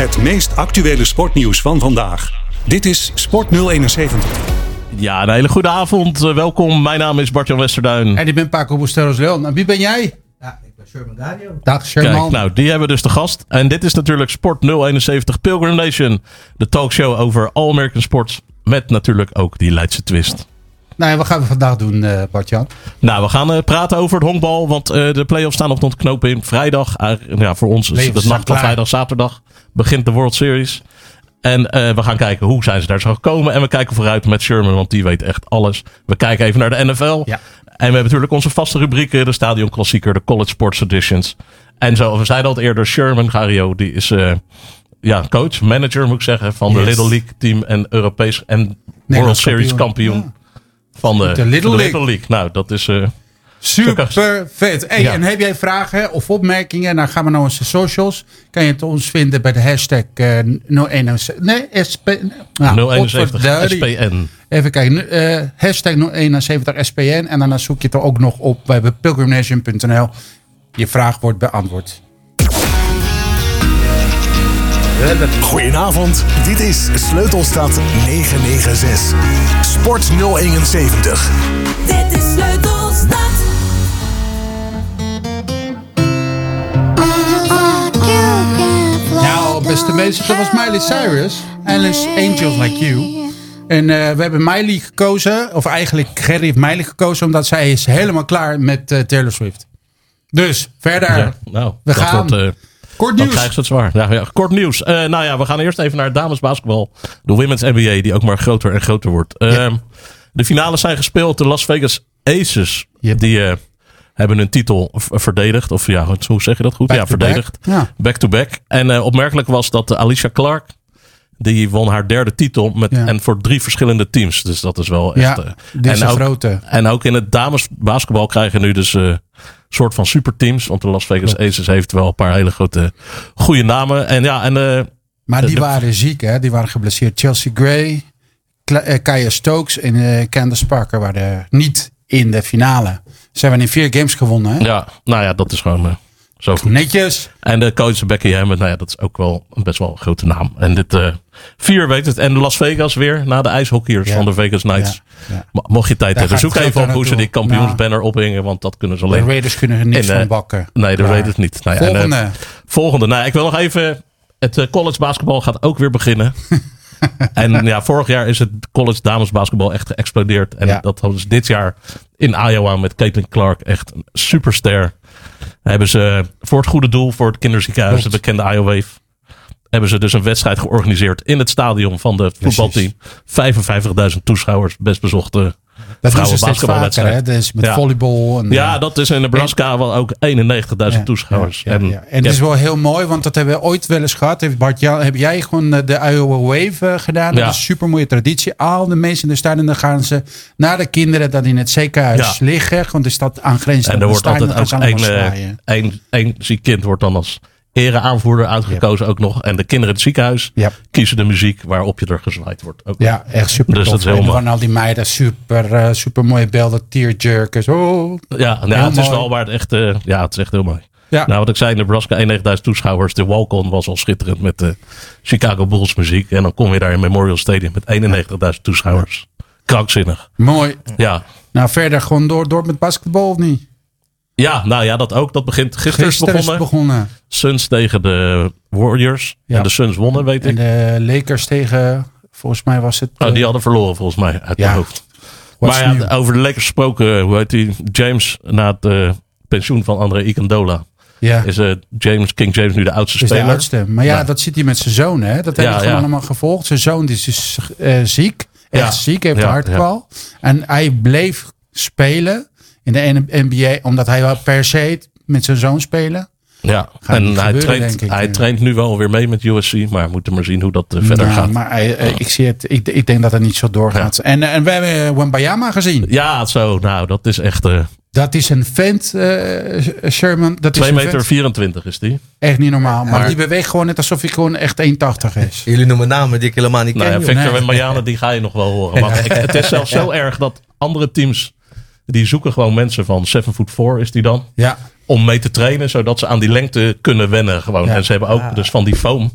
Het meest actuele sportnieuws van vandaag. Dit is Sport 071. Ja, een hele goede avond. Uh, welkom. Mijn naam is Bart-Jan Westerduin. En ik ben Paco Busteros Leon. En wie ben jij? Ja, ik ben Sherman Gario. Dag Sherman. Kijk, nou, die hebben we dus de gast. En dit is natuurlijk Sport 071 Pilgrim Nation. De talkshow over All American Sports. Met natuurlijk ook die Leidse twist. Nou, wat gaan we vandaag doen, uh, Bart-Jan? Nou, we gaan uh, praten over het honkbal. Want uh, de play-offs staan nog tot knopen in. Vrijdag, ja, voor ons is het nacht van vrijdag, zaterdag. Begint de World Series. En we gaan kijken hoe zijn ze daar zo gekomen. En we kijken vooruit met Sherman, want die weet echt alles. We kijken even naar de NFL. Ja. En we hebben natuurlijk onze vaste rubrieken. De stadionklassieker, de college sports editions. En zo, we zeiden al eerder, Sherman Gario, die is ja, coach, manager moet ik zeggen. Van yes. de Little League team en Europees en World Series kampioen. Ja. Van de, de, Little, de League. Little League. Nou, dat is. Uh, Super vet. Hey, ja. En heb jij vragen of opmerkingen? Dan gaan we naar onze socials. Kan je het ons vinden bij de hashtag uh, 071. Nee, SP, nou, 071 SPN. Even kijken. Uh, hashtag 071 SPN. En dan zoek je het er ook nog op bij pilgrimnation.nl. Je vraag wordt beantwoord. Goedenavond, dit is Sleutelstad 996. Sport 071. Dit is Sleutelstad. Nou, beste mensen, dat was Miley Cyrus. Alice Angels Like You. En uh, we hebben Miley gekozen, of eigenlijk Gerry heeft Miley gekozen, omdat zij is helemaal klaar met uh, Taylor Swift. Dus, verder. Ja, nou, we gaan. Wordt, uh, Kort Dan nieuws. krijgen ze het zwaar. Ja, ja, kort nieuws. Uh, nou ja, we gaan eerst even naar het damesbasketbal. De Women's NBA, die ook maar groter en groter wordt. Uh, Ja. De finales zijn gespeeld. De Las Vegas Aces, Yep. die uh, hebben hun titel verdedigd. Of ja, hoe zeg je dat goed? Back ja, to back. verdedigd. Ja. Back-to-back. En uh, opmerkelijk was dat Alicia Clark, die won haar derde titel. Met, Ja. En voor drie verschillende teams. Dus dat is wel echt... Ja, uh, is en ook, grote. en ook in het damesbasketbal krijgen nu dus een soort van superteams. Want de Las Vegas Aces heeft wel een paar hele grote goede namen. En ja, en eh, Maar die de- waren ziek, hè? Die waren geblesseerd. Chelsea Gray, eh, Kaya Stokes en eh, Candace Parker waren niet in de finale. Ze hebben in vier games gewonnen, hè? ja, nou ja, dat is gewoon eh, zo goed. Netjes. En de coach Becky Hammond, nou ja, dat is ook wel een best wel een grote naam. En dit eh, vier weet het. En Las Vegas weer, na de ijshockeyers Ja. van de Vegas Knights. Ja, ja. Mo- Mocht je tijd Daar hebben, zoek even op hoe ze die kampioensbanner ophingen. Want dat kunnen ze De alleen. Raiders kunnen er niks in, eh, van bakken. Nee, de. Raiders niet. Nou ja, en, eh, Volgende. Volgende. Nou, ik wil nog even. Het college basketbal gaat ook weer beginnen. en ja, vorig jaar is het college damesbasketbal echt geëxplodeerd. En dat hadden ze dit jaar in Iowa met Caitlin Clark echt een superster. Hebben ze voor het goede doel, voor het kinderziekenhuis, de bekende Iowa Wave. Hebben ze dus een wedstrijd georganiseerd in het stadion van het voetbalteam. 55.000 toeschouwers, best bezochte dat doen ze steeds vaker, vrouwenbasketbalwedstrijd. hè? Dus met Ja. volleybal. En, Ja, dat is in Nebraska wel ook 91.000 toeschouwers. En, ja. En het is wel heel mooi, want dat hebben we ooit wel eens gehad. Heeft Bart, Jan, heb jij gewoon eh, de Iowa Wave eh, gedaan? Ja. Dat is een super mooie traditie. Al de mensen in de stadion, dan gaan ze naar de kinderen dat in het ziekenhuis liggen. Want is dat aangrenzend. En er wordt altijd ook eh, één ziek kind wordt dan als ere-aanvoerder uitgekozen ook nog. En de kinderen in het ziekenhuis kiezen de muziek waarop je er gezwaaid wordt. Ook. Ja, echt super Dus tof. dat is heel en van al die meiden, super, eh, super mooie beelden, tearjerkers. Oh. Ja, nou, het is wel waar het echt, eh, ja, het is echt heel mooi. Ja. Nou, wat ik zei, Nebraska 91.000 toeschouwers. De walk-on was al schitterend met de Chicago Bulls muziek. En dan kom je daar in Memorial Stadium met 91.000 toeschouwers. Krankzinnig. Mooi. Ja. Nou, verder gewoon door, door met basketbal of niet? Ja, nou ja, dat ook. Dat begint gisteren, is Gisteren is begonnen. het begonnen. Suns tegen de Warriors. Ja. En de Suns wonnen, weet En ik. de Lakers tegen, volgens mij was het... Oh, die eh, hadden verloren volgens mij uit Ja. mijn hoofd. what's maar ja, over de Lakers gesproken, hoe heet die? James, na het eh, pensioen van André Iguodala, ja. is eh, James, King James nu de oudste is de speler. oudste. Maar ja, dat zit hij met zijn zoon, hè? Dat Ja, heb ik gewoon allemaal gevolgd. Zijn zoon is dus eh, ziek. Echt ziek, heeft een hartkwal. En hij bleef spelen in de NBA, omdat hij wel per se met zijn zoon spelen. Ja, Gaat en hij, gebeuren, traint, hij traint nu wel weer mee met USC, maar we moeten maar zien hoe dat eh, verder Nou, gaat. Maar hij, eh, ik, zie het, ik, ik denk dat het niet zo doorgaat. En, en we hebben eh, Wembayama gezien. Ja, zo, nou, dat is echt eh Dat is een vent, eh, Sherman. Dat is 2 een meter vent. 24 is die. Echt niet normaal. Maar, Maar- die beweegt gewoon net alsof hij gewoon echt 1,80 is. Jullie noemen namen die ik helemaal niet Nou ja, ken. joh. Victor Nee. en Marianne, die ga je nog wel horen. Maar ik- het is zelfs zo erg dat andere teams, die zoeken gewoon mensen van 7 foot 4 is die dan. Ja. om mee te trainen, zodat ze aan die lengte kunnen wennen. Gewoon. Ja. En ze hebben ook dus van die foam.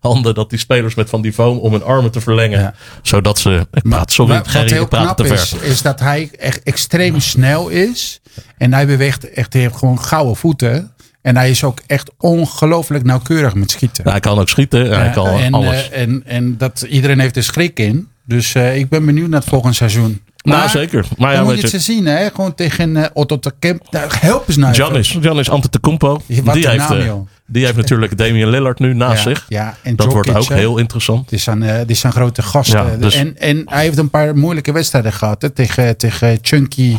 handen dat die spelers met van die foam om hun armen te verlengen. Ja. Zodat ze. Ik praat, sorry, Wat- wat Gerry, heel ik praat knap te ver. is, is dat hij echt extreem snel is. En hij beweegt echt, hij heeft gewoon gouden voeten. En hij is ook echt ongelooflijk nauwkeurig met schieten. Hij kan ook schieten. hij kan en, alles. eh, en, en dat iedereen heeft er schrik in. Dus eh, ik ben benieuwd naar het volgende seizoen. Nou, zeker. Maar ja, moet je het zien, hè? Gewoon tegen eh, Otto de Kemp. Nou, help eens nou. even. Giannis, Giannis Antetokounmpo. Die heeft, naam, eh, die heeft natuurlijk Damian Lillard nu naast Ja, zich. ja, en dat wordt ook heel interessant. Het is een, eh, dit zijn grote gasten. Ja, dus- en, en hij heeft een paar moeilijke wedstrijden gehad. Hè, tegen, tegen chunky,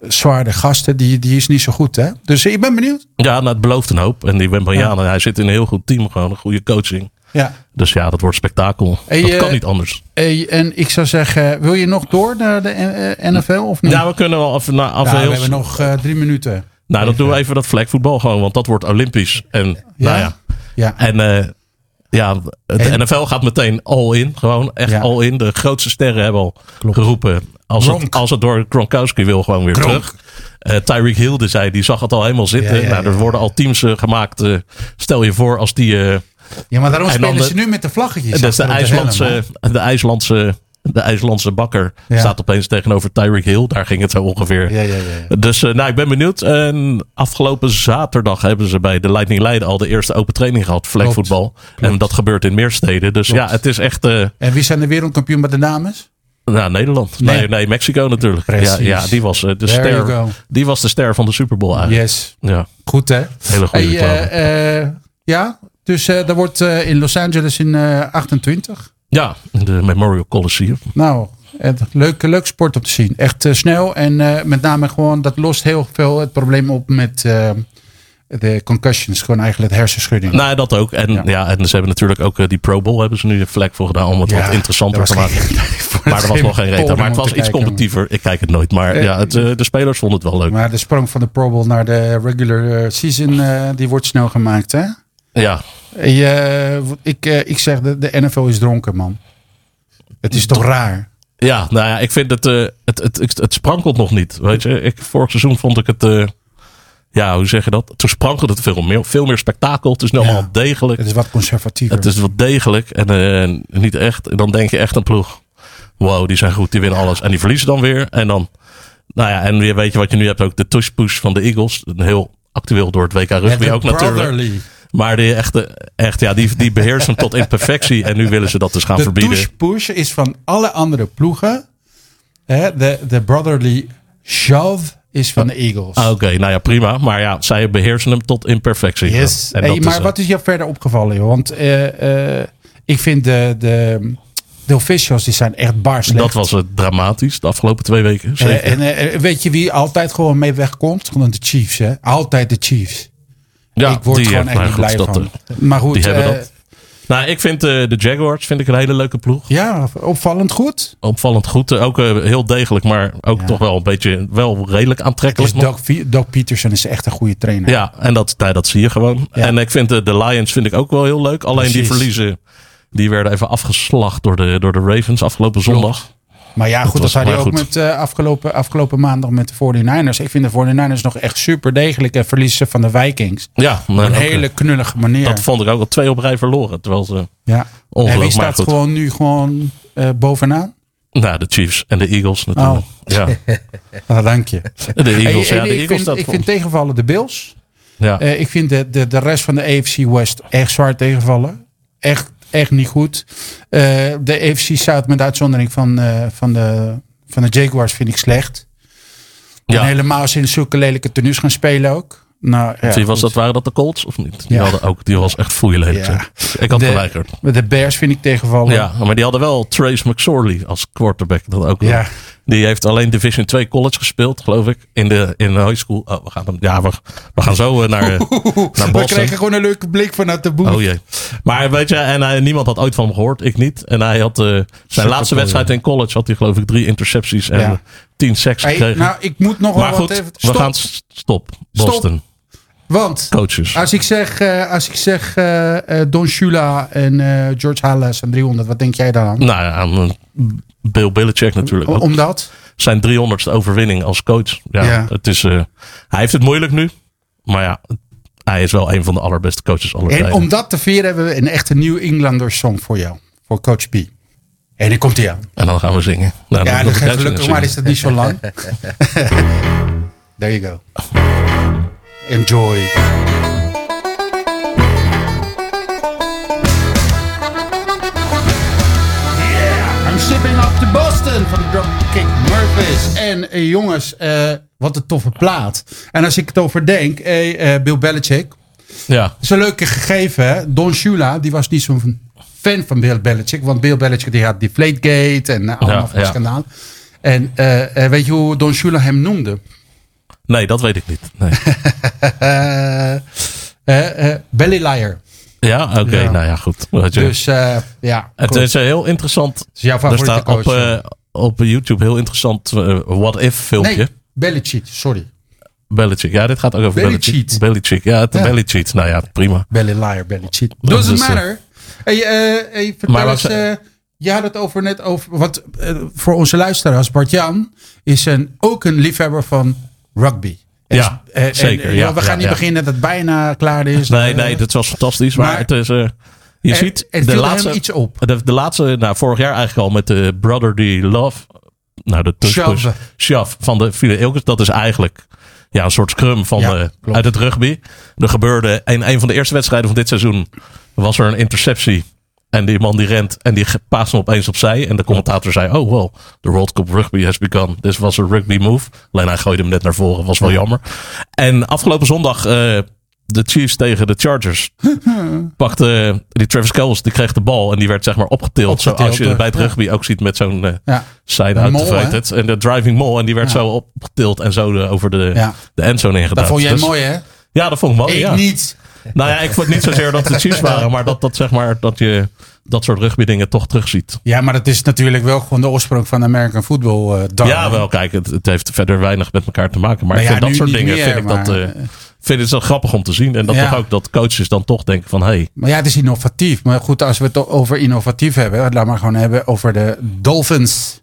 zware gasten. Die, die is niet zo goed. Hè? Dus ik ben benieuwd. Ja, nou, het belooft een hoop. En die Wembanyama, hij zit in een heel goed team. Gewoon een goede coaching. Ja. Dus ja, dat wordt spektakel. Hey, dat eh, kan niet anders. Hey, en ik zou zeggen, wil je nog door naar de eh, NFL of niet? Ja, we kunnen wel even naar Ja, af we heel- hebben nog eh, drie minuten. Nou, dan doen we even dat vlekvoetbal gewoon. Want dat wordt Olympisch. En nou ja. Ja. En eh, ja, de En- NFL gaat meteen all in. Gewoon echt Ja. all in. De grootste sterren hebben al Klopt. geroepen. Als het, als het door Gronkowski wil, gewoon weer Gronk. terug. Eh Tyreek Hilde zei, die zag het al helemaal zitten. Ja, ja, nou, er ja, worden al teams eh, gemaakt. eh, stel je voor als die... ja, maar daarom spelen de- ze nu met de vlaggetjes. dus de op IJslandse, helm, de IJslandse, de IJslandse bakker Ja. staat opeens tegenover Tyreek Hill. Daar ging het zo ongeveer. Ja, ja, ja. Dus eh, nou, ik ben benieuwd. En afgelopen zaterdag hebben ze bij de Lightning Leiden al de eerste open training gehad. Vlekvoetbal. En dat gebeurt in meer steden. Dus Klopt. ja, het is echt... eh En wie zijn de wereldkampioen bij de dames? nou, Nederland. Nee, Nee. nee, Mexico natuurlijk. Ja, Precies. ja, die was eh, de There ster. Die was de ster van de Super Bowl eigenlijk. Yes. Ja, Goed hè? hele goede Hey, ja, dus eh dat wordt eh, in Los Angeles in eh 28. Ja, in de Memorial Coliseum. Nou, het, leuk, leuk sport om te zien. Echt eh, snel en eh, met name gewoon, dat lost heel veel het probleem op met eh, de concussions. Gewoon eigenlijk het hersenschudding. Nou, dat ook. En, ja. Ja. en ze hebben natuurlijk ook eh, die Pro Bowl hebben ze nu een vlek voor gedaan om het Ja, wat interessanter te maken. maar er was nog geen reet. Maar het was iets kijken. competitiever. Ik kijk het nooit. Maar Eh, ja, het, eh, de spelers vonden het wel leuk. Maar de sprong van de Pro Bowl naar de regular eh, season, eh, die wordt snel gemaakt hè? Ja, Eh, ik, eh, ik zeg, de, de NFL is dronken man. Het is toch raar? ja, nou ja, ik vind het, eh, het, het, het, het sprankelt nog niet. Weet je, ik, vorig seizoen vond ik het, eh, ja, hoe zeg je dat? Toen sprankelde het veel meer, veel meer spektakel. Het is nu Ja. allemaal degelijk. Het is wat conservatiever. Het is wat degelijk en niet echt. En dan denk je echt een ploeg. Wow, die zijn goed, die winnen alles. En die verliezen dan weer. En dan, nou ja, en weet je wat je nu hebt ook de tush push van de Eagles. Een heel actueel door het WK rugby ook natuurlijk. Maar die echte, echt, ja, die, die beheersen hem tot in perfectie. En nu willen ze dat dus gaan De verbieden. push-push is van alle andere ploegen. Hè, de, de brotherly shove is van de Eagles. Ah, Oké, nou ja, prima. Maar ja, zij beheersen hem tot in perfectie. yes. En Hey, dat is, maar eh, wat is jou verder opgevallen? Joh? Want eh, eh, ik vind de, de, de officials die zijn echt bar slecht. dat was het dramatisch de afgelopen twee weken. Zeker. en weet je wie altijd gewoon mee wegkomt? Gewoon de Chiefs. Hè? Altijd de Chiefs. Ja, ik word gewoon eh, echt niet blij dat, van. eh, Maar goed. die hebben eh, dat. Nou, ik vind de Jaguars vind ik een hele leuke ploeg. Ja, opvallend goed. Opvallend goed. Ook heel degelijk, maar ook toch wel een beetje wel redelijk aantrekkelijk. Dus. Doug, Peterson is echt een goede trainer. Ja, en dat, nou, dat zie je gewoon. Ja. En ik vind de, de Lions vind ik ook wel heel leuk. Alleen die verliezen. Die werden even afgeslacht door de, door de Ravens afgelopen zondag. Maar ja, goed, dat zei hij ook goed. met eh, afgelopen, afgelopen maandag met de 49ers. Ik vind de 49ers nog echt super degelijk en verliezen van de Vikings. Ja, Op een hele eh, knullige manier. dat vond ik ook al twee op rij verloren. Terwijl ze, ja. En wie staat gewoon nu gewoon eh, bovenaan? nou, de Chiefs en de Eagles natuurlijk. Ja, Ah, dank je. de Eagles, Hey, ja, de ik, Eagles vind, ik tegenvallen de Bills. ja. Ik vind de, de, de rest van de AFC West echt zwaar tegenvallen. Echt, echt niet goed. Eh, de AFC South met uitzondering van, eh, van, de, van de Jaguars vind ik slecht. Ja. En helemaal als ze in zulke lelijke tenues gaan spelen ook. Nou, ja, was goed. dat? Waren dat de Colts of niet? Die, Ja. hadden ook, die was echt foeilelijk. Ja. Ik had De- geweigerd. De Bears vind ik tegenvallen. Ja, maar die hadden wel Trace McSorley als quarterback. Dat ook wel. Die heeft alleen Division 2 college gespeeld, geloof ik. In de, in de high school. Oh, we gaan, hem- ja, we, we gaan zo eh, naar, eh, naar We Boston. kregen gewoon een leuke blik vanuit de boel. Oh jee. Maar weet je, en hij, niemand had ooit van hem gehoord. Ik niet. En hij had eh, zijn laatste wedstrijd in college had hij geloof ik drie intercepties en Ja. eh, tien Hey, gekregen. nou, ik moet nog wel wat even... we Stop. gaan s- stop. Stop. Boston. Want Coaches. als ik zeg, eh, als ik zeg eh, eh, Don Shula en eh, George Halas en 300, wat denk jij dan aan? Nou ja, aan eh, Bill Belichick natuurlijk. Omdat? Zijn 300ste overwinning als coach. Ja, Ja. Het is, eh, hij heeft het moeilijk nu. Maar ja, hij is wel een van de allerbeste coaches aller En tijden. om dat te vieren hebben we een echte New Englander song voor jou. Voor Coach B. En die komt hij aan. En dan gaan we zingen. Nou, Ja, dan- dan- dan- gelukkig zingen. maar is dat niet zo lang. There you go. Enjoy. Yeah, I'm to Boston van de Dropkick Murphys. En eh, jongens, eh, wat een toffe plaat. En als ik het over denk, eh, eh, Bill Belichick. Ja, Dat is een leuke gegeven. Hè? Don Shula, die was niet zo'n fan van Bill Belichick. Want Bill Belichick die had Deflategate en uh, allemaal Ja, van ja. schandaal. En eh, eh, weet je hoe Don Shula hem noemde? nee, dat weet ik niet. Nee. Eh, eh, eh, belly liar. Ja, oké, Ja. nou ja, goed. Dus eh, ja, het goed. is heel interessant. Het is jouw Er favoriete staat coach. op, eh, op YouTube heel interessant eh, what if filmpje. nee, belly cheat, sorry. Belichick. Ja, dit gaat ook over Belly Belichick. cheat. Belichick. Ja, het Ja. belly cheat. Nou ja, prima. Belly liar, belly cheat. Dat Doesn't eh, matter. Hey, hey, vertel Maar eens, je had het over net over, wat voor onze luisteraars, Bart-Jan is een, ook een liefhebber van rugby. Ja, eh, en, zeker, eh, ja, we gaan niet beginnen dat het bijna klaar is. Nee, Eh, nee, dat was fantastisch. Maar, maar- het is... je er- ziet er de laatste, iets op. De, de laatste, nou vorig jaar eigenlijk al met de Brotherly Love. Nou, de shove van de File Ilkes. Dat is eigenlijk ja, een soort scrum van Ja, de, klopt. uit het rugby. Er gebeurde in een van de eerste wedstrijden van dit seizoen. Was er een interceptie. En die man die rent en die paast hem opeens opzij. En de commentator zei: Oh, well, the World Cup rugby has begun. This was a rugby move. Alleen hij gooide hem net naar voren. Was wel jammer. En afgelopen zondag. eh, de Chiefs tegen de Chargers. pakte die Travis Kelce, die kreeg de bal en die werd zeg maar opgetild. Opgetild, zoals je bij het rugby ook ziet met zo'n eh Ja. side Een mol, activated. En de driving mall. En die werd Ja. zo opgetild en zo de- over de, Ja. de endzone ingedaan. Dat vond jij Dus- mooi, hè? Ja, dat vond ik mooi. ik ja. niet. Nou ja, ik vond niet zozeer dat de Chiefs waren, maar dat, dat zeg maar dat je dat soort rugby dingen toch terugziet. Ja, maar dat is natuurlijk wel gewoon de oorsprong van American football. eh darling. Ja, wel, kijk, het, het heeft verder weinig met elkaar te maken. Maar ik ja, vind dat soort dingen meer, vind ik dat, maar, eh, vind het zo grappig om te zien. En dat Ja. toch ook dat coaches dan toch denken van, hé, hey, Maar ja, het is innovatief. Maar goed, als we het over innovatief hebben, laat maar gewoon hebben over de Dolphins.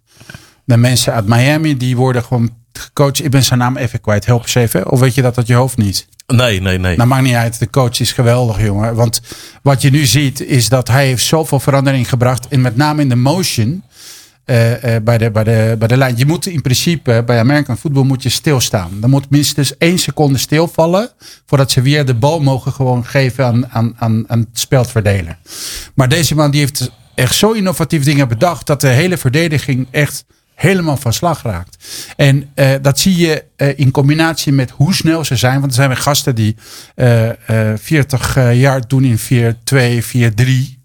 De mensen uit Miami, die worden gewoon gecoacht. Ik ben zijn naam even kwijt. Help eens even. Of weet je dat uit je hoofd niet? nee, nee, nee. Nou, maakt niet uit. De coach is geweldig, jongen. Want wat je nu ziet, is dat hij heeft zoveel verandering gebracht. En met name in de motion. eh, eh, bij, de, bij, de, bij de lijn. Je moet in principe bij American football moet je stilstaan. Dan moet minstens één seconde stilvallen. Voordat ze weer de bal mogen gewoon geven aan, aan, aan, aan het speldverdeler. Maar deze man die heeft echt zo innovatief dingen bedacht. Dat de hele verdediging echt helemaal van slag raakt. En eh, dat zie je eh, in combinatie met hoe snel ze zijn. Want er zijn weer gasten die eh, eh, 40 eh, jaar doen in 4-2, 4-3.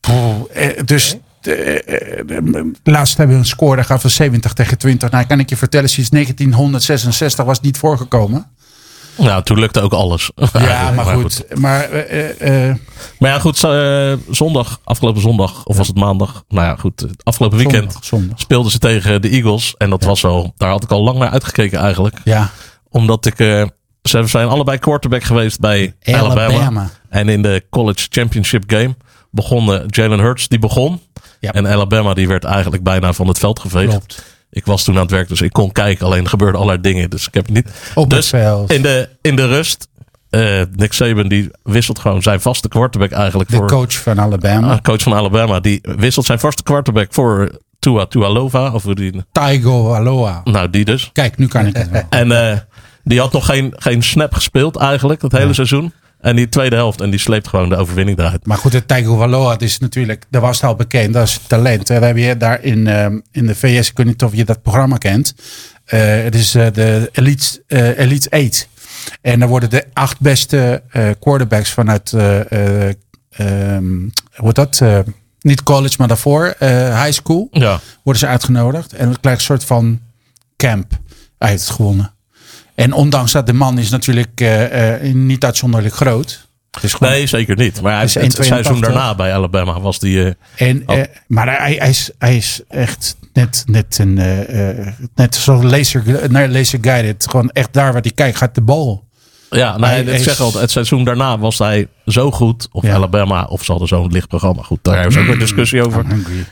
Poeh, eh, dus de- laatst hebben we een score gehad van 70 tegen 20. Nou, kan ik je vertellen, sinds 1966 was het niet voorgekomen. Nou, toen lukte ook alles. Ja, maar goed. Maar eh, eh, eh, Maar ja, goed. zondag, afgelopen zondag, of was het maandag? Nou ja, goed. Afgelopen weekend zondag, zondag. speelden ze tegen de Eagles. En dat was wel, daar had ik al lang naar uitgekeken eigenlijk. Ja, Omdat ik, ze zijn allebei quarterback geweest bij Alabama. Alabama. En in de college championship game begon Jalen Hurts, die begon. Ja. En Alabama, die werd eigenlijk bijna van het veld geveegd. Klopt. Ik was toen aan het werk, dus ik kon kijken. Alleen er gebeurden allerlei dingen. Dus ik heb niet. Op dus. In de, in de rust. eh, Nick Saban die wisselt gewoon zijn vaste quarterback eigenlijk de voor. coach van Alabama. Ah, coach van Alabama. Die wisselt zijn vaste quarterback voor Tua Tualova. Of hoe die. Taigo Aloha. Nou, die dus. Kijk, nu kan ik het wel. En eh, die had nog geen, geen snap gespeeld eigenlijk. Het hele Ja. seizoen. En die tweede helft. En die sleept gewoon de overwinning eruit. Maar goed, het Taigo Valoa, dat is natuurlijk, dat was het al bekend, dat is talent. We hebben hier daar in, ehm, in de VS, ik weet niet of je dat programma kent. Eh, het is eh, de Elite, eh, Elite 8. En dan worden de acht beste quarterbacks vanuit, ehm, hoe heet dat? Niet college, maar daarvoor, high school, Ja. worden ze uitgenodigd. En dan krijg je een soort van camp uit gewonnen. En ondanks dat de man is natuurlijk eh, eh, niet uitzonderlijk groot. Gewoon Nee, zeker niet. Maar hij, Is het, het 1,82. seizoen daarna bij Alabama was die. eh, En, maar hij, hij, is, hij is echt net, net een net zo'n laser, naar laser guided. Gewoon echt daar waar hij kijkt, gaat de bal. ja, nou, Hij ik zeg altijd, het seizoen daarna was hij zo goed. Of Ja. Alabama, of ze hadden zo'n licht programma. Goed, daar is ook weer discussie over.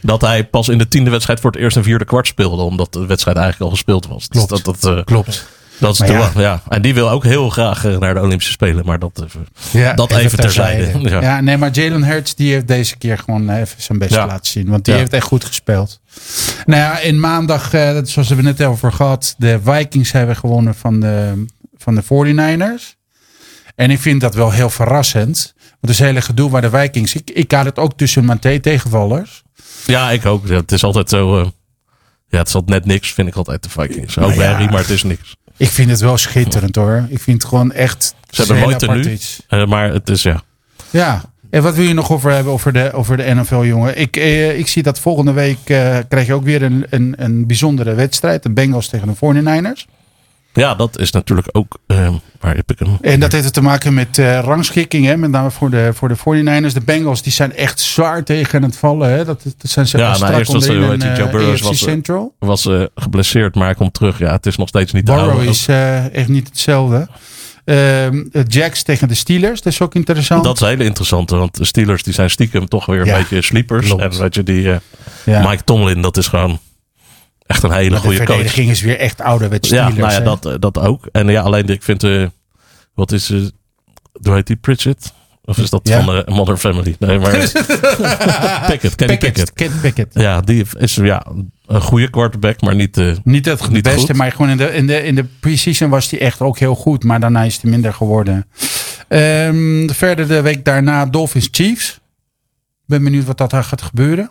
Dat hij pas in de tiende wedstrijd voor het eerst een vierde kwart speelde. Omdat de wedstrijd eigenlijk al gespeeld was. Dus Klopt. dat, dat, Klopt. Dat is Maar Tua, ja. ja. En die wil ook heel graag eh, naar de Olympische Spelen. Maar dat, Ja, dat even terzijde. Ja. Ja. nee, maar Jalen Hurts die heeft deze keer gewoon eh, even zijn best laten zien. Want die heeft echt goed gespeeld. Nou ja, in maandag, dat- zoals we het net over gehad. De Vikings hebben gewonnen van de, van de 49ers. En ik vind dat wel heel verrassend. Want het hele gedoe waar de Vikings... Ik, ik had het ook tussen mijn tegenvallers. Ja, ik ook. Het is altijd zo. ja, het is altijd net niks, vind ik altijd de Vikings. Ook Nou. Barry, maar het is niks. Ik vind het wel schitterend hoor. Ik vind het gewoon echt... Ze hebben mooi tenue. iets. Eh, maar het is ja. Ja. En wat wil je nog over hebben over de, over de NFL, jongen? Ik, eh, ik zie dat volgende week eh, krijg je ook weer een, een, een bijzondere wedstrijd. De Bengals tegen de 49ers. Ja, dat is natuurlijk ook. eh, waar heb ik hem? En dat heeft te maken met eh, rangschikking, hè? met name voor de, voor de 49ers. De Bengals die zijn echt zwaar tegen het vallen. Hè? Dat, dat zijn ze Ja, nou, eerst was, eh, die, Joe eh, Burrows was, eh, Central. Was eh, geblesseerd, maar hij komt terug. Ja, het is nog steeds niet te Burrow houden. is eh, echt niet hetzelfde. Ehm, de Jacks tegen de Steelers, dat is ook interessant. Dat is een hele interessante, want de Steelers die zijn stiekem toch weer een Ja, beetje sleepers. klopt. En weet je, die eh, ja. Mike Tomlin, dat is gewoon echt een hele Maar de goede coach. verdediging is weer echt ouderwets Ja, nou ja, hè? dat, eh, dat ook. En ja, alleen ik vind, eh, wat is, eh hoe heet die, Pritchett? Of is dat Ja. van de Modern Family? Nee, maar Pickett, Kenny Pickett. Pickett. Pickett. Ja, die is ja, een goede quarterback, maar niet... eh, Niet het Niet beste, goed. maar gewoon in de, in de, in de pre-season was hij echt ook heel goed. Maar daarna is hij minder geworden. Ehm, verder de week daarna Dolphins Chiefs. Ben benieuwd wat dat daar gaat gebeuren.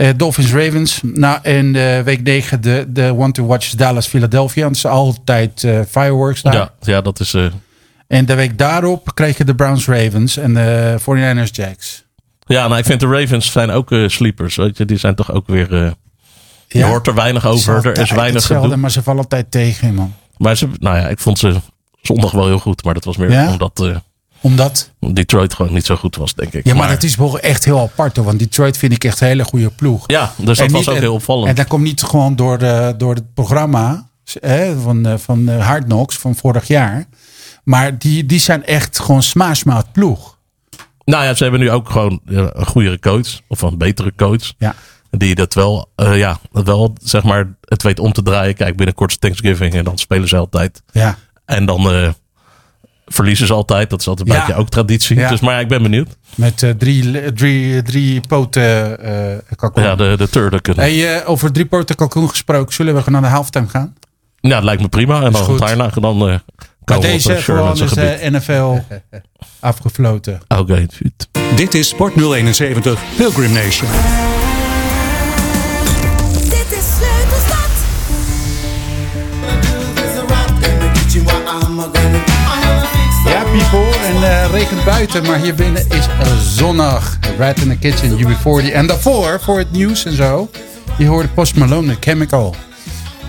Eh, Dolphins Ravens. Nou, en de week 9 de, de one to watch Dallas Philadelphia. Is altijd eh, fireworks daar. ja, ja, dat is... eh, En de week daarop kreeg je de Browns Ravens en de 49ers Jacks. ja, nou, ik vind de Ravens zijn ook eh, sleepers, weet je. Die zijn toch ook weer... eh, je hoort er weinig over, er is weinig hetzelfde, gedoe. maar ze vallen altijd tegen, man. Maar ze, nou ja, ik vond ze zondag wel heel goed. Maar dat was meer Ja? omdat eh, Omdat... Detroit gewoon niet zo goed was, denk ik. Ja, maar, dat is wel echt heel apart hoor. Want Detroit vind ik echt een hele goede ploeg. Ja, dus dat En was niet- ook heel opvallend. En dat komt niet gewoon door, de, door het programma hè, van, eh, van eh, Hard Knocks van vorig jaar. Maar die, die zijn echt gewoon smaashmaat ploeg. Nou ja, ze hebben nu ook gewoon ja, een goedere coach. Of een betere coach. Ja. Die dat wel, eh, ja, dat wel, zeg maar, het weet om te draaien. Kijk, binnenkort is Thanksgiving en dan spelen ze altijd. Ja. En dan eh, verliezen ze altijd. Dat is altijd een Ja. beetje ook traditie. Ja. Dus, maar ja, ik ben benieuwd. Met eh, drie, drie, drie poten eh kalkoen. Ja, de, de turducken. Hey, eh, over drie poten kalkoen gesproken. Zullen we gewoon naar de halftime gaan? Ja, dat lijkt me prima. En dan daarna dan eh Maar komen we op deze gewoon is de NFL afgefloten. Oké. Dit is Sport 071 Pilgrim Nation. Eh regent buiten, maar hier binnen is zonnig. Right in the kitchen, UB40. En daarvoor, voor het nieuws en zo, je hoorde Post Malone, Chemical.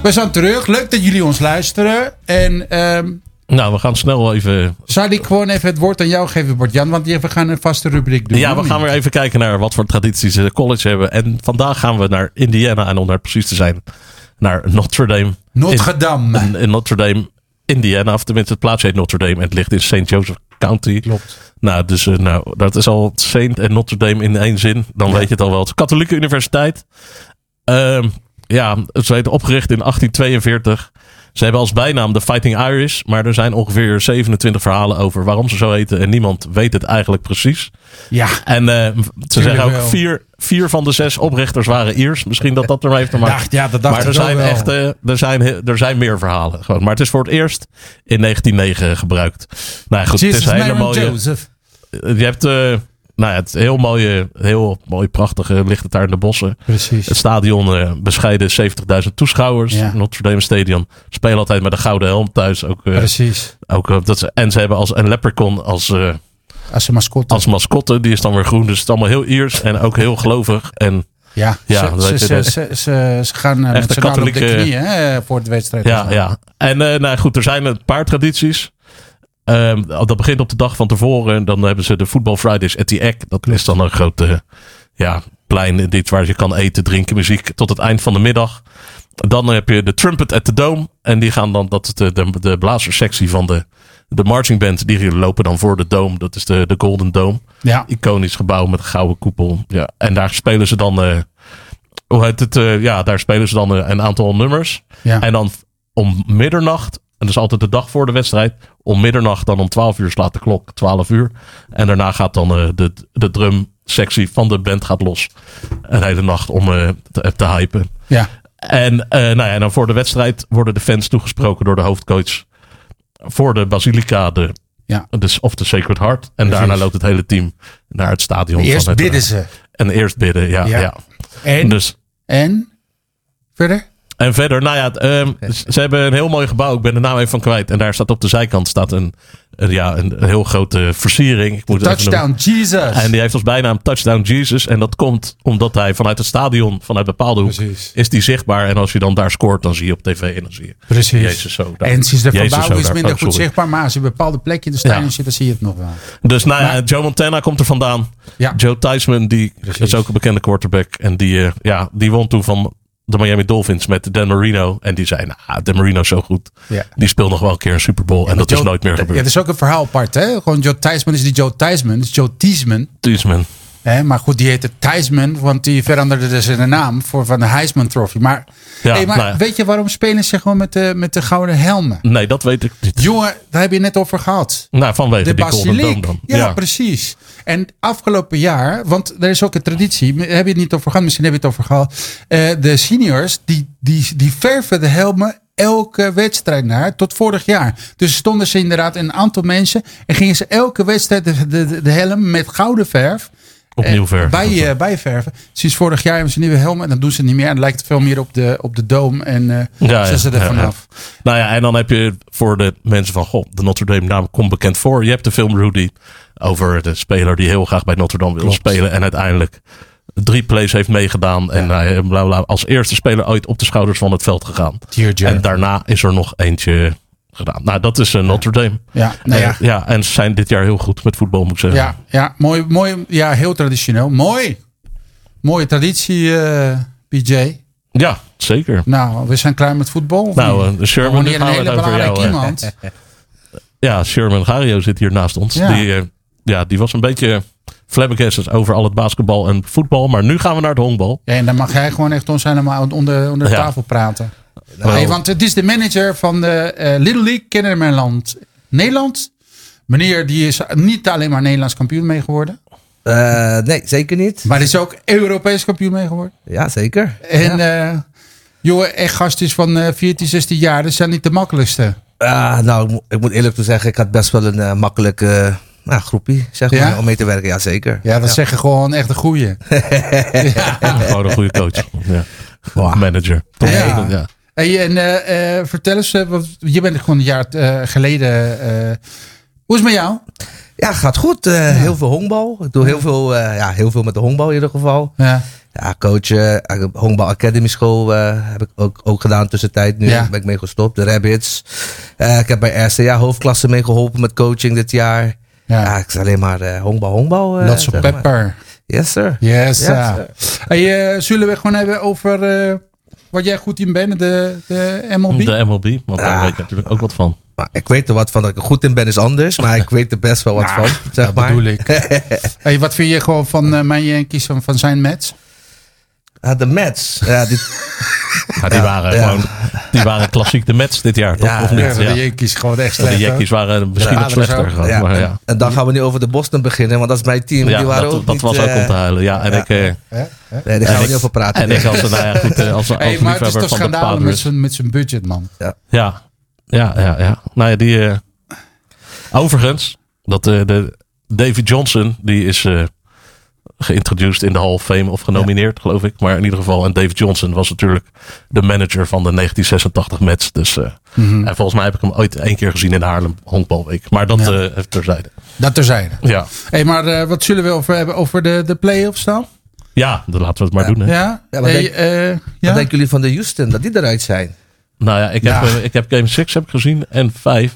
We zijn terug. Leuk dat jullie ons luisteren. En ehm Nou, we gaan snel even zou ik gewoon even het woord aan jou geven, Bart-Jan? Want we gaan een vaste rubriek doen. Ja, we gaan weer even kijken naar wat voor tradities de college hebben. En vandaag gaan we naar Indiana. En om daar precies te zijn, naar Notre Dame. Notre Dame. In, in Notre Dame, Indiana. Of tenminste, het plaatsje heet Notre Dame. En het ligt in St. Joseph County. Klopt. Nou, dus eh, nou, dat is al Saint en Notre Dame in één zin. Dan weet je het al wel. Het is katholieke universiteit. Ehm, ja, ze werden opgericht in 1842. Ze hebben als bijnaam de Fighting Irish. Maar er zijn ongeveer 27 verhalen over waarom ze zo heten. En niemand weet het eigenlijk precies. Ja, En eh, ze zeggen ook vier, vier van de zes oprichters waren Iers. Misschien dat dat ermee heeft te maken. ja dat dacht maar ik er zijn, wel. echt, eh, er, zijn, er zijn meer verhalen. Gewoon. Maar het is voor het eerst in 1909 gebruikt. Nou goed, Jesus, het is een hele mooie. Joseph. Je hebt eh, nou ja, het heel mooie, heel mooi, prachtige ligt het daar in de bossen. Precies. Het stadion eh, bescheiden 70.000 toeschouwers. Ja. Notre Dame Stadion. Spelen altijd met een gouden helm thuis. Ook, eh, Precies. ook, eh, dat ze, en ze hebben als een leprechaun als, Als mascotte. als mascotte. Die is dan weer groen. Dus het is allemaal heel Iers en ook heel gelovig. En Ja, Ja, ze, ze, ze, de- gaan Echt met z'n op de katholieke- knieën voor de wedstrijd. ja, ja. En nou goed, er zijn een paar tradities. Ehm, dat begint op de dag van tevoren. Dan hebben ze de Football Fridays at the Egg. Dat is dan een grote ja, plein dit waar je kan eten, drinken, muziek tot het eind van de middag. Dan heb je de Trumpet at the Dome. En die gaan dan, dat is de, de, de blazerssectie van de, de marching band. Die lopen dan voor de Dome. Dat is de, de Golden Dome. Ja. Iconisch gebouw met een gouden koepel. Ja. En daar spelen ze dan, eh, hoe heet het? eh, ja, daar spelen ze dan eh, een aantal nummers. Ja. En dan om middernacht dat is altijd de dag voor de wedstrijd. Om middernacht dan om 12 uur slaat de klok 12 uur. En daarna gaat dan eh, de, de drumsectie van de band gaat los. Een hele nacht om eh, te, te hypen. Ja. En, eh, nou ja, en dan voor de wedstrijd worden de fans toegesproken door de hoofdcoach. Voor de Basilica de, Ja. dus, of de Sacred Heart. En daarna loopt het hele team naar het stadion. Eerst van het, bidden ze. En eerst bidden, ja. Ja. ja. En? Dus, En? Verder? En verder, nou ja, ehm, ze hebben een heel mooi gebouw. Ik ben de naam even van kwijt. En daar staat op de zijkant staat een, een, ja, een, een heel grote versiering. Ik moet. Touchdown Jesus. En die heeft als bijnaam Touchdown Jesus. En dat komt omdat hij vanuit het stadion, vanuit bepaalde hoek, Precies. is die zichtbaar. En als je dan daar scoort, dan zie je op tv en dan zie je Precies. Jezus zo. daar. en sinds de verbouwing is minder Oh, goed zichtbaar. Maar als je een bepaalde plek in de stadion Ja. zit, dan zie je het nog wel. Dus nou ja, Joe Montana komt er vandaan. Ja. Joe Theismann, die Precies. is ook een bekende quarterback. En die, eh, ja, die won toen van de Miami Dolphins met Dan Marino. En die zei, nou, Dan Marino is zo goed. Ja. Die speelt nog wel een keer een Super Bowl. en dat Joe- is nooit meer Ja, gebeurd. dat is ook een verhaal apart. Hè? Gewoon Joe Theismann is die Joe Theismann. is Joe Theismann. Theismann. Hè? Maar goed, die heette Theismann. Want die veranderde dus zijn naam voor van de Heisman Trophy. Maar, Ja, hey, maar nou ja. weet je waarom spelen ze gewoon met de, met de gouden helmen? Nee, dat weet ik niet. Jongen, daar heb je het net over gehad. Nou, vanwege De die Golden Dome dan. Ja, precies. En afgelopen jaar, want er is ook een traditie, heb je het niet over gehad, misschien heb je het over gehad. Eh, de seniors, die, die, die verven de helmen elke wedstrijd naar, tot vorig jaar. Dus stonden ze inderdaad een aantal mensen en gingen ze elke wedstrijd de, de, de helm met gouden verf. Opnieuw eh, verven. Bij, eh, bijverven. Sinds vorig jaar hebben ze nieuwe helmen en dan doen ze het niet meer. En dan lijkt het veel meer op de, op de dome en Ja, zijn ze ja, er vanaf. ja. Nou ja, en dan heb je voor de mensen van, goh, de Notre Dame naam komt bekend voor. Je hebt de film Rudy over de speler die heel graag bij Notre Dame wil Klopt. spelen. En uiteindelijk drie plays heeft meegedaan. En hij bla, bla, als eerste speler ooit op de schouders van het veld gegaan. Dear. En daarna is er nog eentje gedaan. Nou, dat is eh, Notre Dame. Ja, nou ja. Eh, ja, en ze zijn dit jaar heel goed met voetbal, moet ik zeggen. Ja, ja, mooi, mooi, ja, heel traditioneel. Mooi. Mooie traditie, eh PJ. Ja, zeker. Nou, we zijn klaar met voetbal. Nou, eh, Sherman, een hele over jou, eh, iemand. Ja, Sherman Gario zit hier naast ons. Ja. Die, eh, ja, die was een beetje flabbergasted over al het basketbal en voetbal. Maar nu gaan we naar het honkbal. Ja, en dan mag jij gewoon echt ons helemaal onder, onder de Ja. tafel praten. Nou. Hey, want het is de manager van de eh, Little League Kennemerland Nederland. Meneer, die is niet alleen maar Nederlands kampioen mee geworden. Eh, nee, zeker niet. Maar is ook Europees kampioen mee geworden. Ja, zeker. En ja. eh jongen, echt gastjes van eh 14, 16 jaar. Dat zijn niet de makkelijkste. Ah, nou, ik moet, eerlijk toe zeggen, ik had best wel een makkelijke nou, groepie, zeg Ja? maar, om mee te werken. Ja, zeker. Ja, dat zeggen gewoon echt de goeie. Gewoon een goede coach. Ja. Wow. Manager. Ja. Ja. Hey, en eh, eh, vertel eens, eh, want je bent gewoon een jaar eh, geleden. eh, hoe is het met jou? Ja, gaat goed. Eh, Heel veel honkbal. Ik doe heel veel, eh, ja, heel veel met de honkbal in ieder geval. Ja. Ja, coachen. Uh, honkbal Academy School eh, heb ik ook, ook gedaan tussentijd. Nu Ja. ben ik mee gestopt. De Rabbits. Eh, ik heb bij RCA hoofdklasse mee geholpen met coaching dit jaar. Ja. Ja, ik is alleen maar eh, honkbal, honkbal. eh, Lots of maar. pepper. Yes, sir. Yes. Sir. Hey, eh, zullen we gewoon hebben over eh, wat jij goed in bent, de, de MLB? De MLB. Want daar Ah. weet je natuurlijk ook wat van. Maar ik weet er wat van. Dat ik er goed in ben is anders. Maar ik weet er best wel wat Nou, van. Zeg dat maar. bedoel ik. hey, wat vind je gewoon van eh, mijn Yankees, van, van zijn Mets? Ah, de Mets. Ja, dit, Maar die, waren ja. gewoon, die waren klassiek de Mets dit jaar, toch? Ja, of niet? Ja, Ja. de Yankees gewoon echt De slecht. hoor. Yankees waren misschien Ja, nog slechter. gewoon, ja, maar en, ja. en dan gaan we nu over de Boston beginnen. Want dat is mijn team. Ja, die waren dat, ook dat niet, was ook eh, om te huilen. Ja, en ja. ik... eh? Nee, daar gaan we niet over praten. En ik als, nou ja, goed, eh, als, als Hey, maar het is toch de schandalig met zijn, met zijn budget, man. Ja, ja, ja, ja. Nou ja, die. eh, overigens, dat eh, de David Johnson, die is eh geïntroduced in de Hall of Fame of genomineerd, geloof ik. Maar in ieder geval, en David Johnson was natuurlijk de manager van de 1986 Mets. Dus eh, Mhm. en volgens mij heb ik hem ooit één keer gezien in de Haarlem Honkbalweek. Maar dat Ja. even terzijde. Dat terzijde. Ja, Hey, maar eh, wat zullen we over hebben? Over de, de play-offs dan? ja dan laten we het maar doen. Hè. Ja? Ja, wat Hey, denk- eh, Wat denken jullie van de Houston? Dat die eruit zijn? Nou ja, ik, Ja. Heb, ik heb Game 6 heb ik gezien en 5.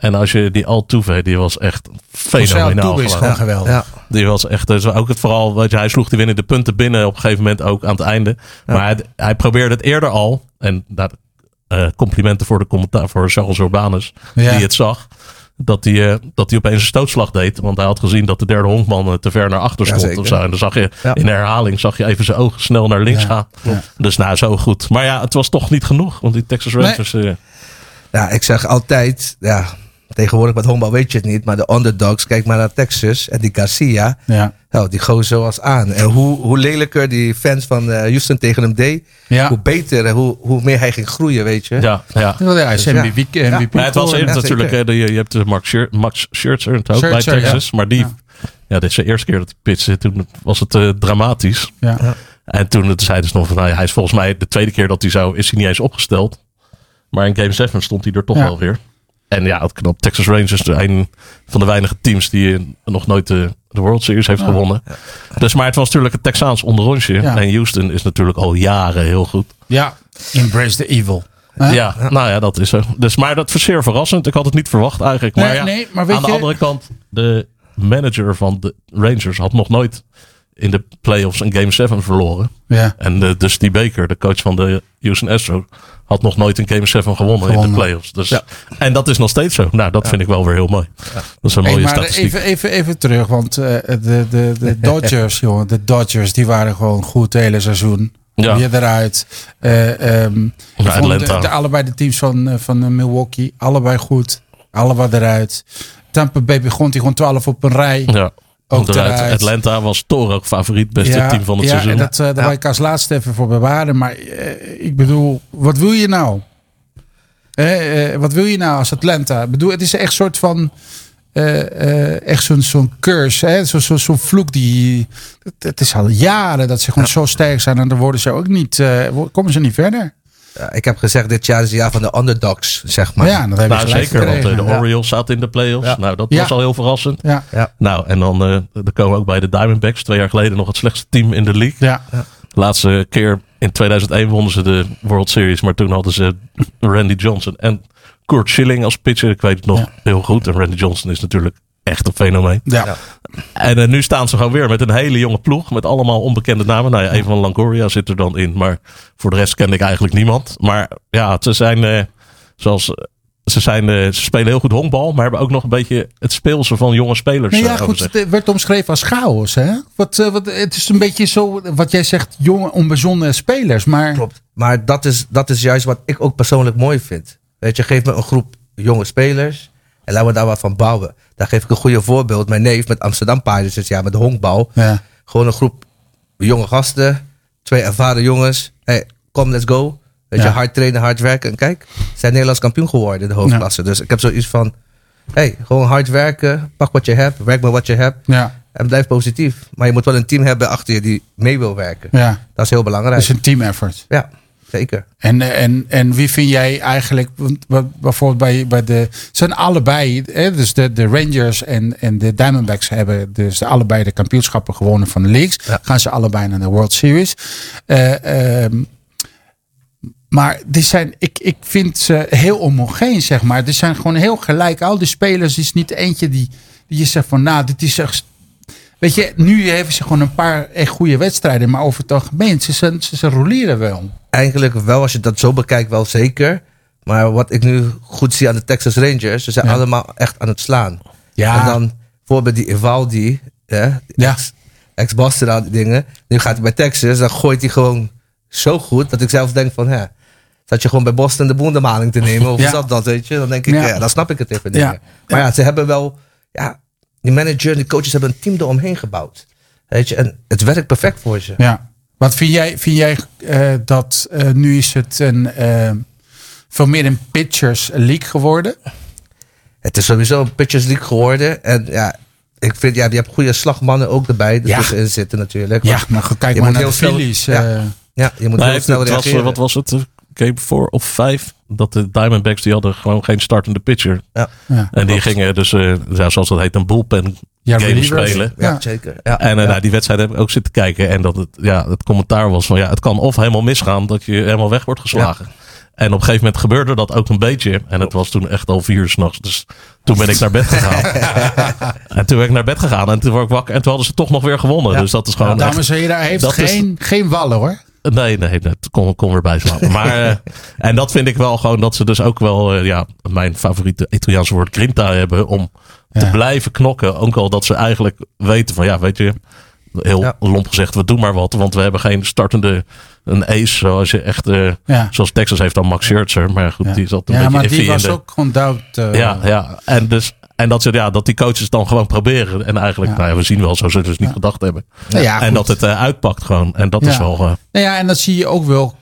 En als je die Altuve, die was echt fenomenaal. Is gewoon. geweldig. Ja. Die was echt, dus ook het vooral, weet je, hij sloeg die winnende punten binnen op een gegeven moment ook aan het einde. Maar hij, hij probeerde het eerder al. En daar, eh, complimenten voor de commentaar voor Charles Urbanus, Ja. die het zag. Dat hij, eh, dat hij opeens een stootslag deed. Want hij had gezien dat de derde honkman eh, te ver naar achter stond. of zo. En dan zag je Ja. in herhaling zag je even zijn ogen snel naar links Ja, gaan. ja. Dus nou, zo goed. Maar ja, het was toch niet genoeg. Want die Texas Rangers... eh, Ja, ik zeg altijd, ja, tegenwoordig met honkbal weet je het niet, maar de underdogs, kijk maar naar Texas en die Garcia. Ja. Nou, die gozer zoals aan. En hoe, hoe lelijker die fans van eh, Houston tegen hem deed, Ja. hoe beter en hoe, hoe meer hij ging groeien, weet je. Ja, ja. Ja, hij is Dus ja. MVP. Ja. MVP het was Ja, natuurlijk, hè, je hebt de Max, Scher Max Scherzer ook bij Texas. Maar die, ja. dit is de eerste keer dat hij pitchte. Toen was het eh, dramatisch. Ja. En toen zeiden ze nog van, nou, ja, hij is volgens mij de tweede keer dat hij zou, is hij niet eens opgesteld. Maar in Game 7 stond hij er toch Ja. wel weer. En ja, het knap. Texas Rangers een van de weinige teams die eh, nog nooit de, de World Series heeft gewonnen. Dus, maar het was natuurlijk het Texaans onderrondje. Ja. En Houston is natuurlijk al jaren heel goed. ja. Embrace the evil. Ja, nou ja, dat is zo. Dus, maar dat was zeer verrassend. Ik had het niet verwacht eigenlijk. Maar, Nee, ja, nee, maar weet aan de je- andere kant, de manager van de Rangers had nog nooit in de playoffs een Game 7 verloren. Ja. En de, dus die Baker, de coach van de Houston Astros, had nog nooit een Game 7 gewonnen, in de playoffs. Dus, En dat is nog steeds zo. Nou, dat vind ik wel weer heel mooi. Dat is een Hey, mooie maar statistiek. even, even, even terug, want eh, de, de, de Dodgers, jongen, de Dodgers, die waren gewoon goed het hele seizoen. Ja. Weer eruit. De, de- allebei de teams van, eh, van Milwaukee, allebei goed. Allebei eruit. Tampa Bay begon die gewoon 12 op een rij. ja. Ook Eruit. Atlanta was toch ook favoriet, beste team van het ja, seizoen. En dat, eh, daar wil ik als laatste even voor bewaren. Maar eh, ik bedoel, wat wil je nou? Eh, eh, wat wil je nou als Atlanta? Ik bedoel, het is echt een soort van. eh, eh, echt zo'n zo'n curse, hè? Zo, zo, zo'n vloek die. Het, het is al jaren dat ze gewoon zo sterk zijn en dan worden ze ook niet. eh, komen ze niet verder? Ja, ik heb gezegd, dit jaar is het jaar van de underdogs, zeg maar. ja, dat heb nou, zeker, want eh, de ja. Orioles zaten in de playoffs. Ja. Nou, dat Ja. was al heel verrassend. Ja, Nou, en dan, eh dan komen we ook bij de Diamondbacks. Twee jaar geleden nog het slechtste team in de league. ja. Laatste keer in 2001 wonnen ze de World Series. Maar toen hadden ze Randy Johnson en Kurt Schilling als pitcher. Ik weet het nog Ja. heel goed. En Randy Johnson is natuurlijk echt een fenomeen. ja. En eh, nu staan ze gewoon weer met een hele jonge ploeg. Met allemaal onbekende namen. Nou ja, een van Longoria zit er dan in. Maar voor de rest kende ik eigenlijk niemand. Maar ja, ze zijn eh, zoals... eh, Ze, zijn, eh, ze spelen heel goed honkbal, maar hebben ook nog een beetje het speelse van jonge spelers. Nee, ja, goed, het werd omschreven als chaos. Hè? Wat, eh, wat, het is een beetje zo, wat jij zegt, jonge, onbezonnen spelers. Maar Klopt. Maar dat is, dat is juist wat ik ook persoonlijk mooi vind. Weet je, geef me een groep jonge spelers. En laten we daar wat van bouwen. Daar geef ik een goede voorbeeld. Mijn neef met Amsterdam Pirates dit jaar met de honkbal. ja. Gewoon een groep jonge gasten. Twee ervaren jongens. Hey, kom, let's go. Weet je, hard trainen, hard werken. En kijk, ze zijn Nederlands kampioen geworden in de hoofdklasse. Dus ik heb zoiets van... Hey, gewoon hard werken. Pak wat je hebt. Werk met wat je hebt. Ja, En blijf positief. Maar je moet wel een team hebben achter je die mee wil werken. ja. Dat is heel belangrijk. is een team effort. Ja, zeker. En, en, en wie vind jij eigenlijk, bijvoorbeeld bij, bij de, zijn allebei, hè, dus de, de Rangers en, en de Diamondbacks hebben dus de, allebei de kampioenschappen gewonnen van de leagues. Ja. Gaan ze allebei naar de World Series. Eh, ehm, maar die zijn, ik, ik vind ze heel homogeen, zeg maar. Die zijn gewoon heel gelijk. Al die spelers is niet eentje die, die je zegt van, nou, dit is echt Weet je, nu hebben ze gewoon een paar echt goede wedstrijden. Maar over het algemeen, ze, ze, ze, roleren wel. Eigenlijk wel, als je dat zo bekijkt, wel zeker. Maar wat ik nu goed zie aan de Texas Rangers, ze zijn Ja. allemaal echt aan het slaan. Ja. En dan bijvoorbeeld die hè, die Ja. ex- ex-Boston aan die dingen. Nu gaat hij bij Texas, dan gooit hij gewoon zo goed dat ik zelf denk van, hè, zat je gewoon bij Boston de boendemaling te nemen? Of Ja. is dat dat, weet je? Dan denk ik, Ja. ja. dan snap ik het even Ja. Maar ja, ze hebben wel, ja, die manager en die coaches hebben een team eromheen gebouwd. Weet je, en het werkt perfect voor ze. Ja. Wat vind jij, vind jij eh, dat eh, nu is het een, eh, veel meer een pitchers league geworden? Het is sowieso een Pitchers League geworden. En ja, ik vind, ja, je hebt goede slagmannen ook erbij. Ja. tussenin zitten natuurlijk. Ja, maar kijk je maar moet naar de Phillies. ja. Ja, je moet Nee, heel snel was, reageren. wat was het? Game 4 of 5? Dat de Diamondbacks die hadden gewoon geen startende pitcher. Ja, ja. En die gingen dus, eh, zoals dat heet, een bullpen Ja, game relievers. spelen. ja, Ja. zeker. Ja, En ja. nou, die wedstrijd heb ik ook zitten kijken. En dat het, ja, het commentaar was van ja, het kan of helemaal misgaan dat je helemaal weg wordt geslagen. En op een gegeven moment gebeurde dat ook een beetje. En het was toen echt al vier uur s'nachts. Dus toen ben ik naar bed gegaan. en toen ben ik naar bed gegaan. En toen word ik wakker. En toen hadden ze toch nog weer gewonnen. Ja. Dus dat is gewoon Dames en heren, hij heeft is- geen, geen wallen hoor. Nee, nee, dat kon, kon weer bijslapen. Maar, eh, en dat vind ik wel gewoon dat ze dus ook wel, eh, ja, mijn favoriete Italiaanse woord grinta hebben om te blijven knokken. Ook al dat ze eigenlijk weten van, ja, weet je, heel Ja. lomp gezegd, we doen maar wat. Want we hebben geen startende een ace zoals je echt... eh, Ja. Zoals Texas heeft dan Max Scherzer. Maar goed, die zat een ja, beetje maar die was de- ook gewoon doubt. ja, ja. En, dus, en dat, ze, ja, dat die coaches dan gewoon proberen. En eigenlijk, Ja. nou ja, we zien wel, zo zullen ze dus niet gedacht hebben. Ja, en goed. dat het eh, uitpakt gewoon. En dat Ja. is wel... eh, Nou ja, en dat zie je ook wel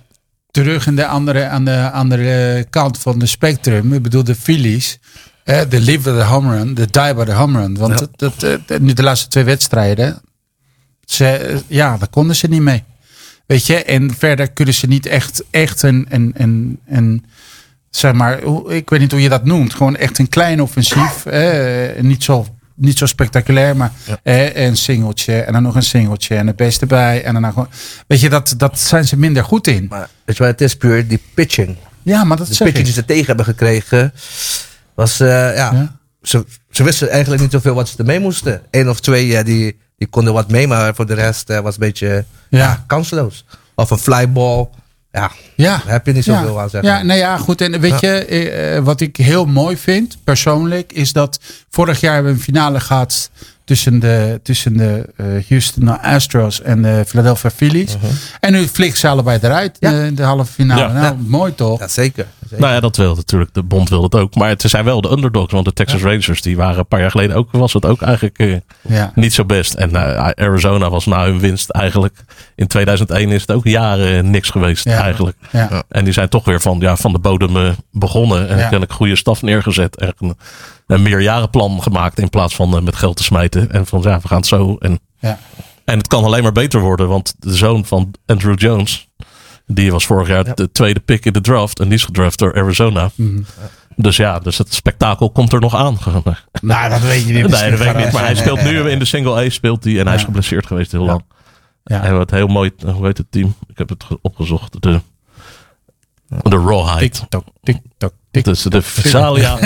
terug in de andere, aan de andere kant van de spectrum. Ik bedoel, de Phillies. De live by the home run, de die by the home run. Want Ja. dat, dat, eh, nu de laatste twee wedstrijden. Ze, ja, daar konden ze niet mee. Weet je, en verder kunnen ze niet echt, echt een, een, een, een zeg maar, ik weet niet hoe je dat noemt. Gewoon echt een klein offensief. Eh, niet, zo, niet zo spectaculair, maar eh, een singeltje en dan nog een singeltje en het beste bij. En dan gewoon, weet je, dat, dat zijn ze minder goed in. Maar weet je wat het is, puur die pitching. Ja, maar dat De pitching die ze tegen hebben gekregen, was, eh, ja, Ja. Ze, ze wisten eigenlijk niet zoveel wat ze ermee moesten. Eén of twee, eh, die, die konden wat mee, maar voor de rest eh, was het een beetje Ja. ja. kansloos. Of een flyball, ja, Ja. daar heb je niet zoveel ja. aan zeggen. Ja, nou ja, goed. En weet je, eh, eh, wat ik heel mooi vind, persoonlijk, is dat vorig jaar hebben we een finale gehad tussen de, tussen de eh, Houston Astros en de Philadelphia Phillies. En nu flikken ze allebei eruit. Ja. in de halve finale. Ja. Nou, mooi toch? Ja, zeker. zeker. Nou ja, dat wil natuurlijk. De bond wil het ook. Maar het zijn wel de underdogs. Want de Texas Rangers, die waren een paar jaar geleden ook, was het ook eigenlijk eh, Ja. niet zo best. En eh, Arizona was na hun winst eigenlijk. In 2001 is het ook jaren niks geweest Ja. eigenlijk. Ja. En die zijn toch weer van, ja, van de bodem eh, begonnen. En Ja. kennelijk goede staf neergezet. En een, meerjarenplan gemaakt in plaats van eh, met geld te smijten. En van ja, we gaan het zo. En, Ja. en het kan alleen maar beter worden. Want de zoon van Andrew Jones. Die was vorig jaar de tweede pick in de draft. En die is gedraft door Arizona. Mhm. Dus ja, dus het spektakel komt er nog aan. Nou, dat weet je niet. Nee, dat weet ik niet. Maar hij speelt nu in de single A speelt hij. En hij is geblesseerd geweest heel lang. Ja. En wat heel mooi, hoe heet het team? Ik heb het ge- opgezocht. De, de Rawhide. TikTok, TikTok, Dus de Visalia,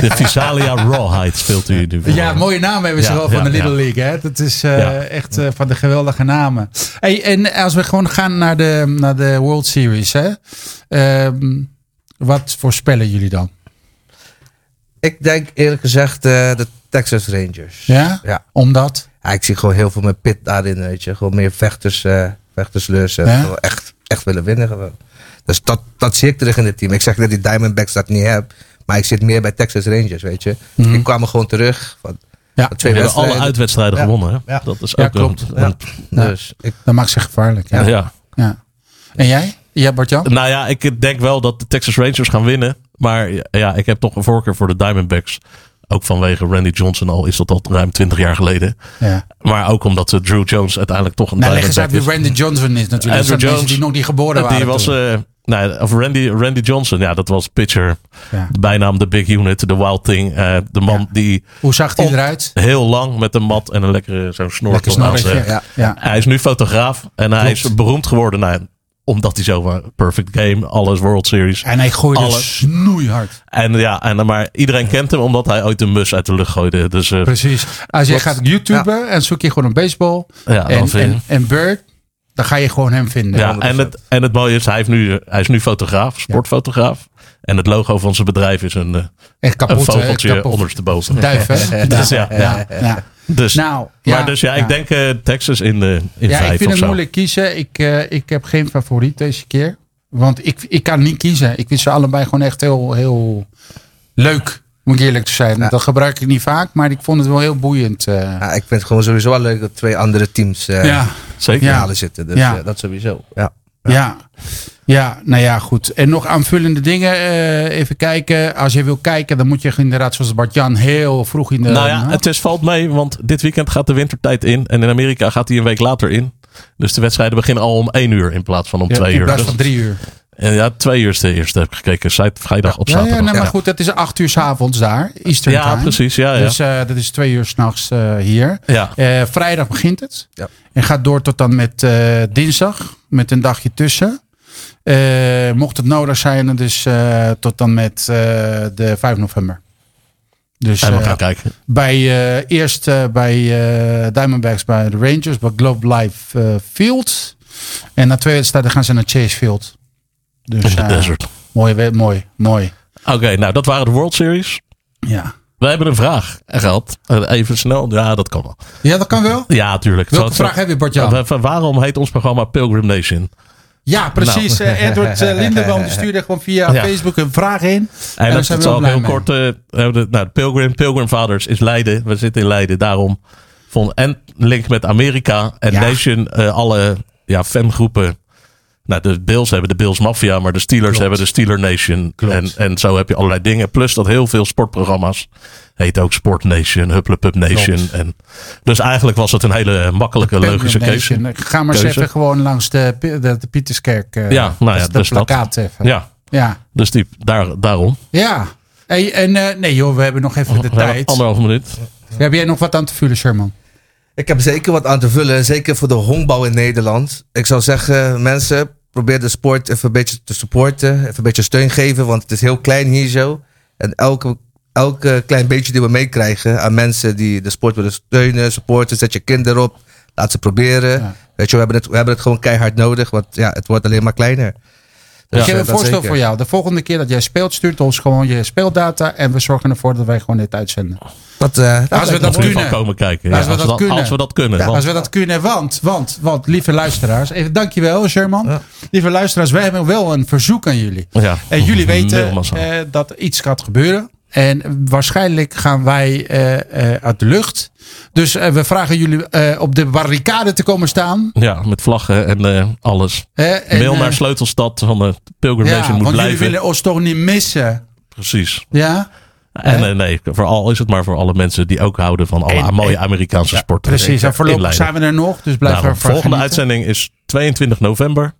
de Visalia Rawhide speelt hij nu. Ja, mooie naam hebben ze Ja, wel van ja, de Little ja. League. Hè? Dat is eh, Ja. echt eh, van de geweldige namen. Hey, en als we gewoon gaan naar de, naar de World Series. Hè? Ehm, wat voorspellen jullie dan? Ik denk eerlijk gezegd eh, de Texas Rangers. Ja? Ja. Omdat? Ja, ik zie gewoon heel veel met pit daarin, weet je. Gewoon meer vechters, eh vechtersleurs. echt, echt willen winnen gewoon. Dus dat, dat zie ik terug in het team. Ik zeg dat die Diamondbacks dat niet hebben. Maar ik zit meer bij Texas Rangers, weet je. Mhm. Ik kwam er gewoon terug. Van, Ja, van twee We hebben alle wedstrijden. uitwedstrijden Ja. gewonnen. Hè? Ja. Dat is Ja, ook klopt. een- een- Ja. Dus ik, dat maakt ze gevaarlijk. Ja. ja. Ja. ja. En jij? Ja, Bart-Jan? Nou ja, ik denk wel dat de Texas Rangers gaan winnen. Maar ja, ik heb toch een voorkeur voor de Diamondbacks. Ook vanwege Randy Johnson, al is dat al ruim 20 jaar geleden. Ja. Maar ook omdat eh, Drew Jones uiteindelijk toch een Nou, leg eens uit wie. Randy Johnson is natuurlijk. Andrew Jones. die nog niet geboren waren. Die was, toen. eh nou, of Randy, Randy Johnson, ja, dat was pitcher. Ja. Bijnaam de Big Unit, de Wild Thing. eh, de man Ja. die Hoe zag hij eruit? heel lang met een mat en een lekkere zo'n snor. Lekker snorretje. Ja. Hij is nu fotograaf en hij is beroemd geworden. Nou, omdat hij zo van perfect game, alles World Series. En hij gooide Alles. snoeihard. En ja, en, maar iedereen kent hem omdat hij ooit een mus uit de lucht gooide. Dus eh, Precies. Als je gaat YouTuben en zoek je gewoon een baseball ja, en, je- en, Bird, dan ga je gewoon hem vinden. ja, en, het, en het mooie is, hij, heeft nu, hij is nu fotograaf, sportfotograaf. En het logo van zijn bedrijf is een, Echt kapot. een vogeltje kapot. ondersteboven. Duif, hè? Dus ja. ja, ja. Dus, Nou, ja, maar dus ja, ik ja. denk eh, Texas in, de in Ja, vijf ik vind het zo. moeilijk kiezen. Ik, eh, ik heb geen favoriet deze keer. Want ik, ik kan niet kiezen. Ik vind ze allebei gewoon echt heel, heel leuk. Moet ik eerlijk te zijn. Ja. Dat gebruik ik niet vaak. Maar ik vond het wel heel boeiend. eh. ja, ik vind het gewoon sowieso wel leuk dat twee andere teams eh ja. Zeker. Ja. finale zitten. Dus Ja. dat sowieso. Ja. Ja. Ja, nou ja, goed. En nog aanvullende dingen. eh, even kijken. Als je wil kijken, dan moet je inderdaad, zoals Bart-Jan, heel vroeg in de. Nou ja, het is, valt mee, want dit weekend gaat de wintertijd in. En in Amerika gaat die een week later in. Dus de wedstrijden beginnen al om één uur in plaats van om Ja, twee in uur. plaats Dus- van drie uur. En ja, twee uur is de eerste heb ik gekeken. Vrijdag op zaterdag. ja, maar goed, dat is acht uur 's avonds daar. Eastern Ja, time. precies. Ja, ja. Dus eh, dat is twee uur s'nachts eh hier. ja. Vrijdag begint het. Ja. En gaat door tot dan met dinsdag. Met een dagje tussen. Eh, mocht het nodig zijn, dus eh, tot dan met eh, de 5 november. Dus En we eh, gaan kijken. bij, eh, eerst eh, bij eh, Diamondbacks bij de Rangers, bij Globe Life Field. En na twee wedstrijden gaan ze naar Chase Field. Dus In de desert. mooi, mooi, mooi. Oké, nou dat waren de World Series. Ja. We hebben een vraag gehad. Eh, Even snel. Ja, dat kan wel. Ja, dat kan wel. Ja, tuurlijk. Welke Zo- vraag heb je, wa- Waarom heet ons programma Pilgrim Nation? Ja, precies. Eh, Edward eh, Lindenboom die stuurde gewoon via Ja. Facebook een vraag in. En daar dat is al wel heel kort. eh, nou, Pilgrim, Pilgrim Fathers is Leiden. We zitten in Leiden. Daarom vond en link met Amerika en Ja. Nation. alle ja, fangroepen. Nou, de Bills hebben de Bills Mafia, maar de Steelers Klopt. hebben de Steeler Nation. Klopt. En, en zo heb je allerlei dingen. Plus dat heel veel sportprogramma's heet ook Sport Nation, Hupplepup Nation. Klopt. En, dus eigenlijk was het een hele makkelijke, logische Pilgrim keuze. Ga maar eens Keuze. even gewoon langs de, de, de Pieterskerk. eh, Ja, nou ja, de dus dat. plakkaat even. Ja, Ja. dus die, daar, daarom. Ja. Hey, en eh, nee joh, we hebben nog even de We hebben tijd. Anderhalve minuut. Heb jij nog wat aan te vullen, Sherman? Ik heb zeker wat aan te vullen, zeker voor de honkbal in Nederland. Ik zou zeggen, mensen, probeer de sport even een beetje te supporten. Even een beetje steun geven, want het is heel klein hier zo. En elke, elke klein beetje die we meekrijgen aan mensen die de sport willen steunen, supporten, zet je kinderen op, laat ze proberen. Ja. Weet je, we hebben, het, we hebben het gewoon keihard nodig, want ja, het wordt alleen maar kleiner. Dus, ik heb eh, een voorstel zeker. voor jou. De volgende keer dat jij speelt, stuurt ons gewoon je speeldata. En we zorgen ervoor dat wij gewoon dit uitzenden. Dat, eh, dat Als we dat kunnen. komen kijken. Als Ja, we dat kunnen. Als we dat kunnen. Als we dat kunnen, want, want, want, lieve luisteraars. Even dankjewel, Sherman. Ja. Lieve luisteraars, wij hebben wel een verzoek aan jullie. Ja. En jullie weten eh, dat er iets gaat gebeuren. En waarschijnlijk gaan wij eh, eh, uit de lucht. Dus eh, we vragen jullie op de barricade te komen staan. Ja, met vlaggen en alles. En, Mail naar Sleutelstad van de Pilgrim ja, Nation want moet jullie willen ons toch niet missen. Precies. Ja, En nee, vooral is het maar voor alle mensen die ook houden van alle En- mooie en- Amerikaanse sporten. precies. En voorlopig zijn we er nog. Dus blijf Daarom, ervan volgende genieten. uitzending is 22 november.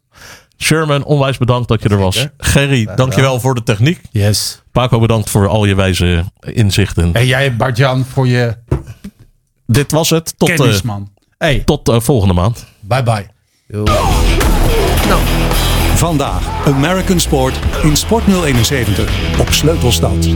Sherman, onwijs bedankt dat je er was. Zeker. Gerry, dankjewel voor de techniek. Yes. Paco, bedankt voor al je wijze inzichten. En jij, Bart-Jan, voor je Dit was het. Tot, eh, kennis, man. Hey, tot eh, volgende maand. bye bye. Vandaag American Sport in Sport 071 op Sleutelstad.